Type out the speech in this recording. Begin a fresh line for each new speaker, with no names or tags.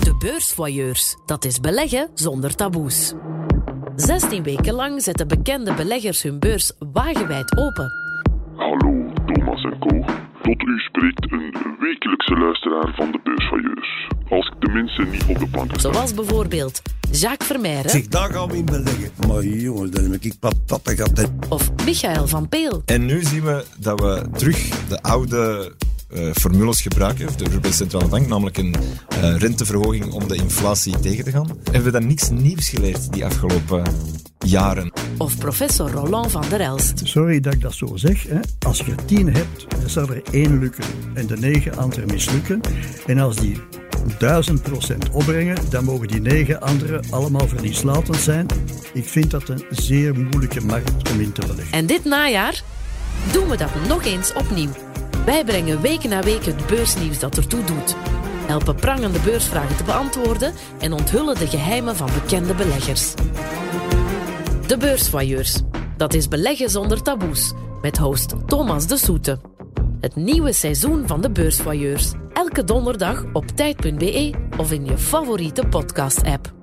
De beursvoyeurs. Dat is beleggen zonder taboes. 16 weken lang zetten bekende beleggers hun beurs wagenwijd open.
Hallo, Thomas en Co. Tot u spreekt een wekelijkse luisteraar van de beursvoyeurs. Als ik tenminste niet op de plank sta.
Zoals bijvoorbeeld Jacques Vermeijren
Zeg, daar gaan we in beleggen. Maar jongens, dan heb ik patat gehad.
of Michael van Peel.
En nu zien we dat we terug de oude eh, formules gebruiken, de Europese Centrale Bank, namelijk een eh, renteverhoging om de inflatie tegen te gaan. Hebben we dan niks nieuws geleerd die afgelopen jaren?
Of professor Roland van der Elst.
Sorry dat ik dat zo zeg. Hè. Als je tien hebt, dan zal er één lukken en de negen andere mislukken. En als die 1000% opbrengen, dan mogen die negen anderen allemaal verlieslatend zijn. Ik vind dat een zeer moeilijke markt om in te beleggen.
En dit najaar doen we dat nog eens opnieuw. Wij brengen weken na week het beursnieuws dat ertoe doet. Helpen prangende beursvragen te beantwoorden en onthullen de geheimen van bekende beleggers. De beursvoyeurs. Dat is beleggen zonder taboes. Met host Thomas de Soete. Het nieuwe seizoen van de beursvoyeurs. Elke donderdag op tijd.be of in je favoriete podcast-app.